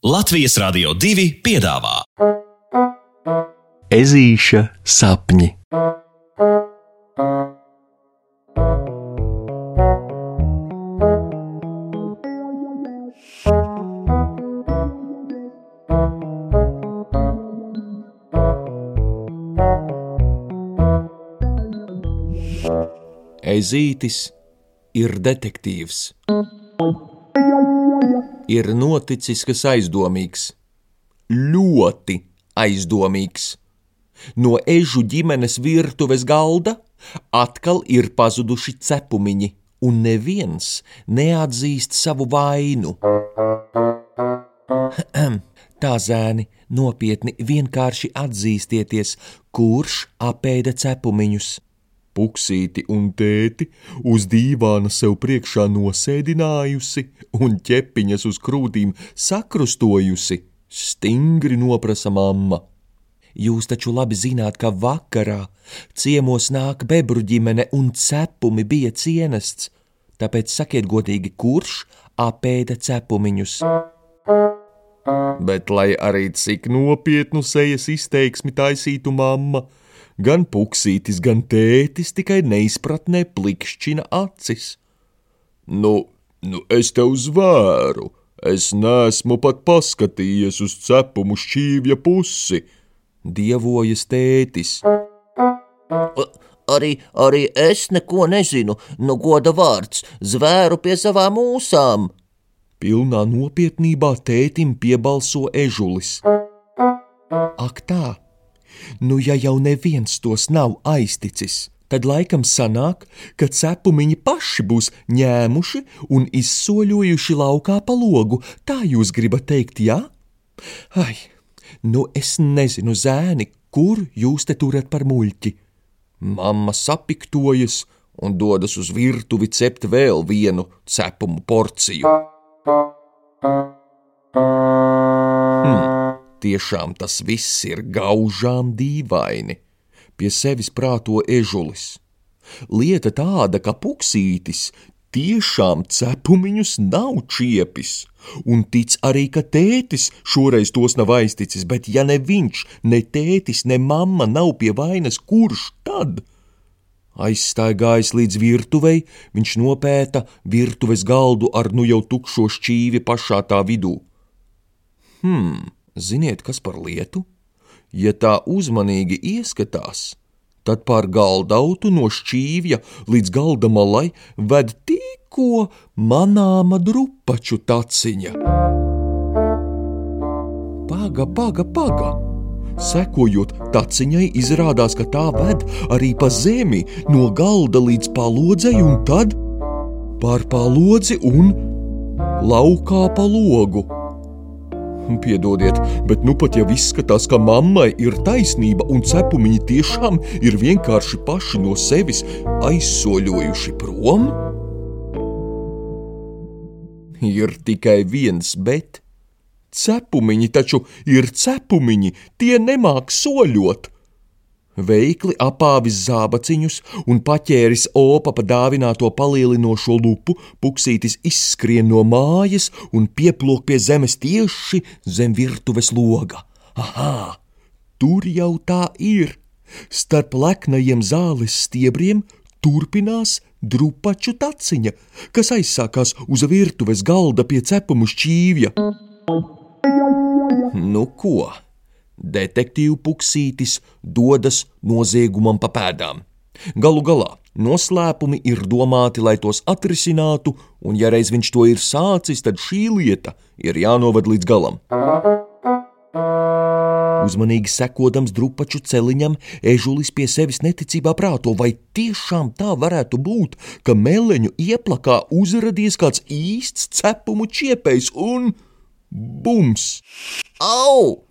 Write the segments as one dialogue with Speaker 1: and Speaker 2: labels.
Speaker 1: Latvijas Rādio 2 piedāvā
Speaker 2: Ezīša sapņi.
Speaker 3: Ezītis ir detektīvs. Ir noticis kas aizdomīgs, ļoti aizdomīgs. No ežu ģimenes virtuves galda atkal ir pazuduši cepumiņi, un neviens neatzīst savu vainu. Tā zēni, nopietni vienkārši atzīstieties, kurš apēda cepumiņus. Puksīti un tēti uz dīvāna sev priekšā nosēdinājusi un ķepiņas uz krūtīm sakrustojusi, stingri noprasa mamma. Jūs taču labi zināt, ka vakarā ciemos nāk bebru ģimene un cepumi bija cienests, tāpēc sakiet godīgi, kurš apēda cepumiņus. Bet, lai arī cik nopietnu sejas izteiksmi taisītu mamma, gan puksītis, gan tētis tikai neizpratnē plikšķina acis. Nu, nu es tev zvēru, es neesmu pat paskatījies uz cepumu šķīvja pusi, dievojas tētis.
Speaker 4: Arī, arī es neko nezinu, nu goda vārds, zvēru pie savām mūsām.
Speaker 3: Pilnā nopietnībā tētim piebalso ežulis. Ak tā! Nu, ja jau neviens tos nav aizticis, tad laikam sanāk, ka cepumiņi paši būs ņēmuši un izsoļojuši laukā pa logu. Tā jūs gribat teikt, jā? Ai, nu es nezinu, zēni, kur jūs te turat par muļķi. Mamma sapiktojas un dodas uz virtuvi cept vēl vienu cepumu porciju. Hmm, tiešām tas viss ir gaužām dīvaini. Pie sevis prāto ežulis. Lieta tāda, ka puksītis tiešām cepumiņus nav čiepis, un tic arī, ka tētis šoreiz tos nav aizticis, bet ja ne viņš, ne tētis, ne mamma nav pie vainas, kurš tad? Aizstaigājis līdz virtuvei, viņš nopēta virtuves galdu ar nu jau tukšo šķīvi pašā tā vidū. Hmm, ziniet, kas par lietu? Ja tā uzmanīgi ieskatās, tad pār galdautu no šķīvja līdz galda malai ved tikko manāma drupaču taciņa. Paga, paga, paga! Sekojot taciņai, izrādās, ka tā ved arī pa zemi, no galda līdz palodzei, un tad pār palodzi un laukā pa logu. Piedodiet, bet nu pat jau izskatās, ka mammai ir taisnība, un cepumiņi tiešām ir vienkārši paši no sevis aizsoļojuši prom? Ir tikai viens bet. Cepumiņi taču ir cepumiņi, tie nemāk soļot. Veikli apāvis zābaciņus un paķēris opa pa dāvināto palielinošo lupu, puksītis izskrien no mājas un pieplūk pie zemes tieši zem virtuves loga. Aha, tur jau tā ir! Starp leknajiem zāles stiebriem turpinās drupaču taciņa, kas aizsākās uz virtuves galda pie cepumu šķīvja. Nu ko? Detektīvu puksītis dodas noziegumam pa pēdām. Galu galā noslēpumi ir domāti, lai tos atrisinātu, un ja reiz viņš to ir sācis, tad šī lieta ir jānovad līdz galam. Uzmanīgi sekodams drupaču celiņam, ežulis pie sevis neticībā prāto, vai tiešām tā varētu būt, ka meleņu ieplakā uzradies kāds īsts cepumu čiepējs un bums!
Speaker 4: Au!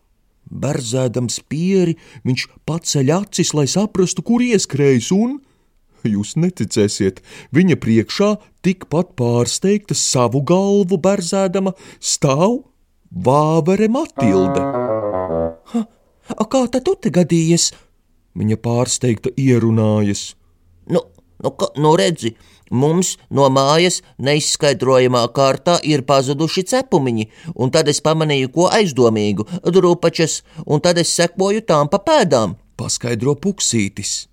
Speaker 3: Berzēdams pieri, viņš paceļ acis, lai saprastu, kur ieskrējis, un, jūs neticēsiet, viņa priekšā tikpat pārsteigta savu galvu berzēdama stāv vāvere Matilde. Ha, kā tad tu te gadījies? Viņa pārsteigta ierunājas.
Speaker 4: Nu, Nu, ka, nu redzi, mums no mājas neizskaidrojamā kārtā ir pazuduši cepumiņi, un tad es pamanīju ko aizdomīgu - drupačas, un tad es sekoju tām pa pēdām.
Speaker 3: Paskaidro puksītis.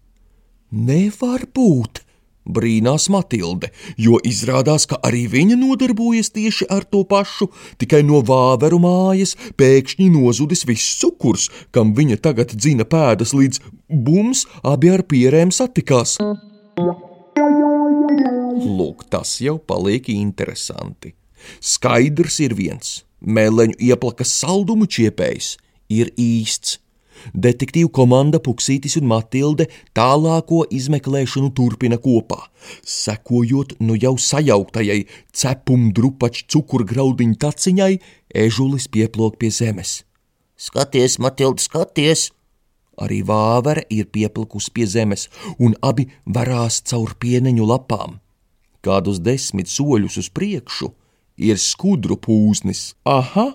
Speaker 3: Nevar būt! Brīnās Matilde, jo izrādās, ka arī viņa nodarbojas tieši ar to pašu, tikai no vāveru mājas pēkšņi nozudis viss cukurs, kam viņa tagad dzina pēdas līdz bums abi ar pierēm satikās. Lūk, tas jau paliek interesanti. Skaidrs ir viens - meleņu ieplakas saldumu čiepējs ir īsts. Detektīvu komanda Puksītis un Matilde tālāko izmeklēšanu turpina kopā, sekojot nu jau sajauktajai cepumdrupaču cukurgraudiņu taciņai, ežulis pieplok pie zemes.
Speaker 4: Skaties, Matilda, skaties!
Speaker 3: Arī vāvere ir pieplikusi pie zemes, un abi varās caur pieneņu lapām. Kādus desmit soļus uz priekšu ir skudru pūznis. Aha!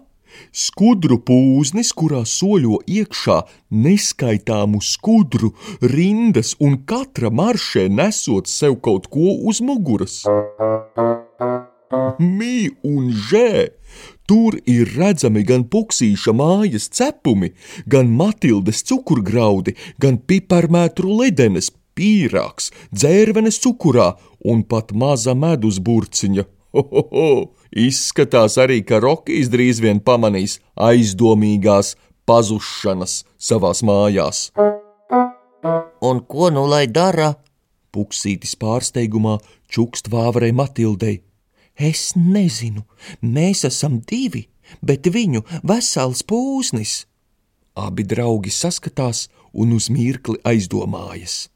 Speaker 3: Skudru pūznis, kurā soļo iekšā neskaitāmu skudru rindas, un katra maršē nesot sev kaut ko uz muguras. Mī un žē! Tur ir redzami gan puksīša mājas cepumi, gan Matildes cukurgraudi, gan piparmētru ledenes, pīrāgs, dzērvenes cukurā un pat maza medus burciņa. Ho, ho, ho! Izskatās arī, ka Rokijs drīz vien pamanīs aizdomīgās pazušanas savās mājās.
Speaker 4: Un ko nu lai dara?
Speaker 3: Puksītis pārsteigumā čukst vāverei Matildei. Es nezinu, mēs esam divi, bet viņu vesels pūsnis. Abi draugi saskatās un uz mirkli aizdomājas.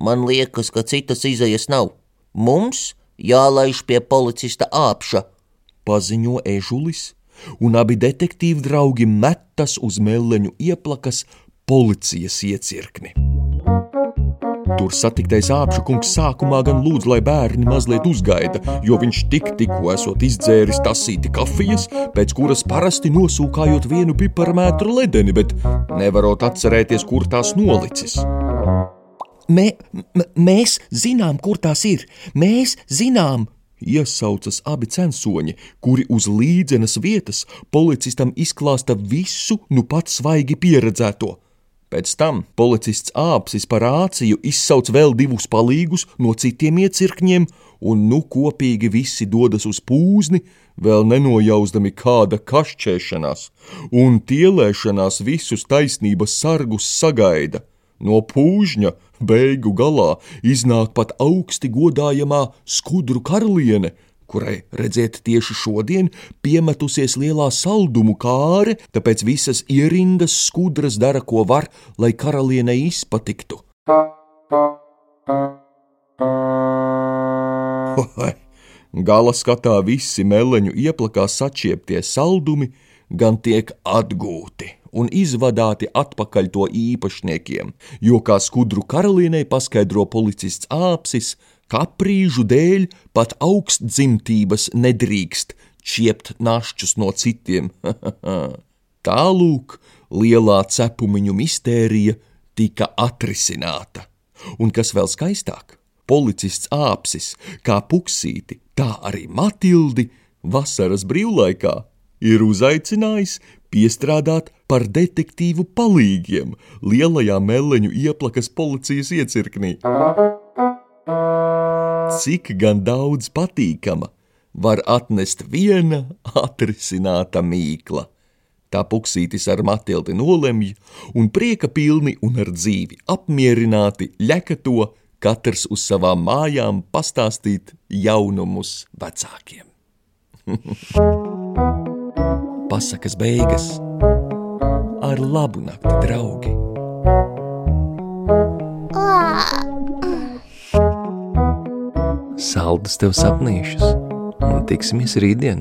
Speaker 4: Man liekas, ka citas izejas nav. Mums jālaiž pie policista āpša.
Speaker 3: Paziņo ežulis, un abi detektīvi draugi metas uz meleņu ieplakas policijas iecirkni. Tur satiktais āpšu kungs sākumā gan lūdz, lai bērni mazliet uzgaida, jo viņš tik tikko esot izdzēris tasīti kafijas, pēc kuras parasti nosūkājot vienu piparmētru ledeni, bet nevarot atcerēties, kur tās nolicis. Mē, mēs zinām, kur tās ir. Mēs zinām, iesaucas abi censoņi, kuri uz līdzenas vietas policistam izklāsta visu nu pat svaigi pieredzēto. Pēc tam policists āpsis par āciju izsauc vēl divus palīgus no citiem iecirkņiem, un nu kopīgi visi dodas uz pūzni, vēl nenojauzdami kāda kašķēšanās, un tielēšanās visus taisnības sargus sagaida. No pūžņa beigu galā iznāk pat augsti godājamā skudru karaliene, kurai, redziet, tieši šodien piemetusies lielā saldumu kāre, tāpēc visas ierindas skudras dara, ko var, lai karalienei izpatiktu. Gala skatā visi meleņu ieplakā sačieptie saldumi gan tiek atgūti un izvadāti atpakaļ to īpašniekiem, jo, kā skudru karalienei paskaidro policists āpsis, Kaprīžu dēļ pat augstdzimtības nedrīkst čiept našķus no citiem. Tālūk, lielā cepumiņu mistērija tika atrisināta. Un kas vēl skaistāk, policists āpsis, kā puksīti, tā arī Matildi vasaras brīvlaikā ir uzaicinājis piestrādāt par detektīvu palīgiem lielajā meleņu ieplakas policijas iecirknī cik gan daudz patīkama var atnest viena atrisināta mīkla. Tā puksītis ar Matildi nolemj, un prieka pilni un ar dzīvi apmierināti ļeka to katrs uz savām mājām pastāstīt jaunumus vecākiem. Pasakas beigas ar labu nakti, draugi!
Speaker 2: saldus tev sapnīšus, un tiksimies rītdien!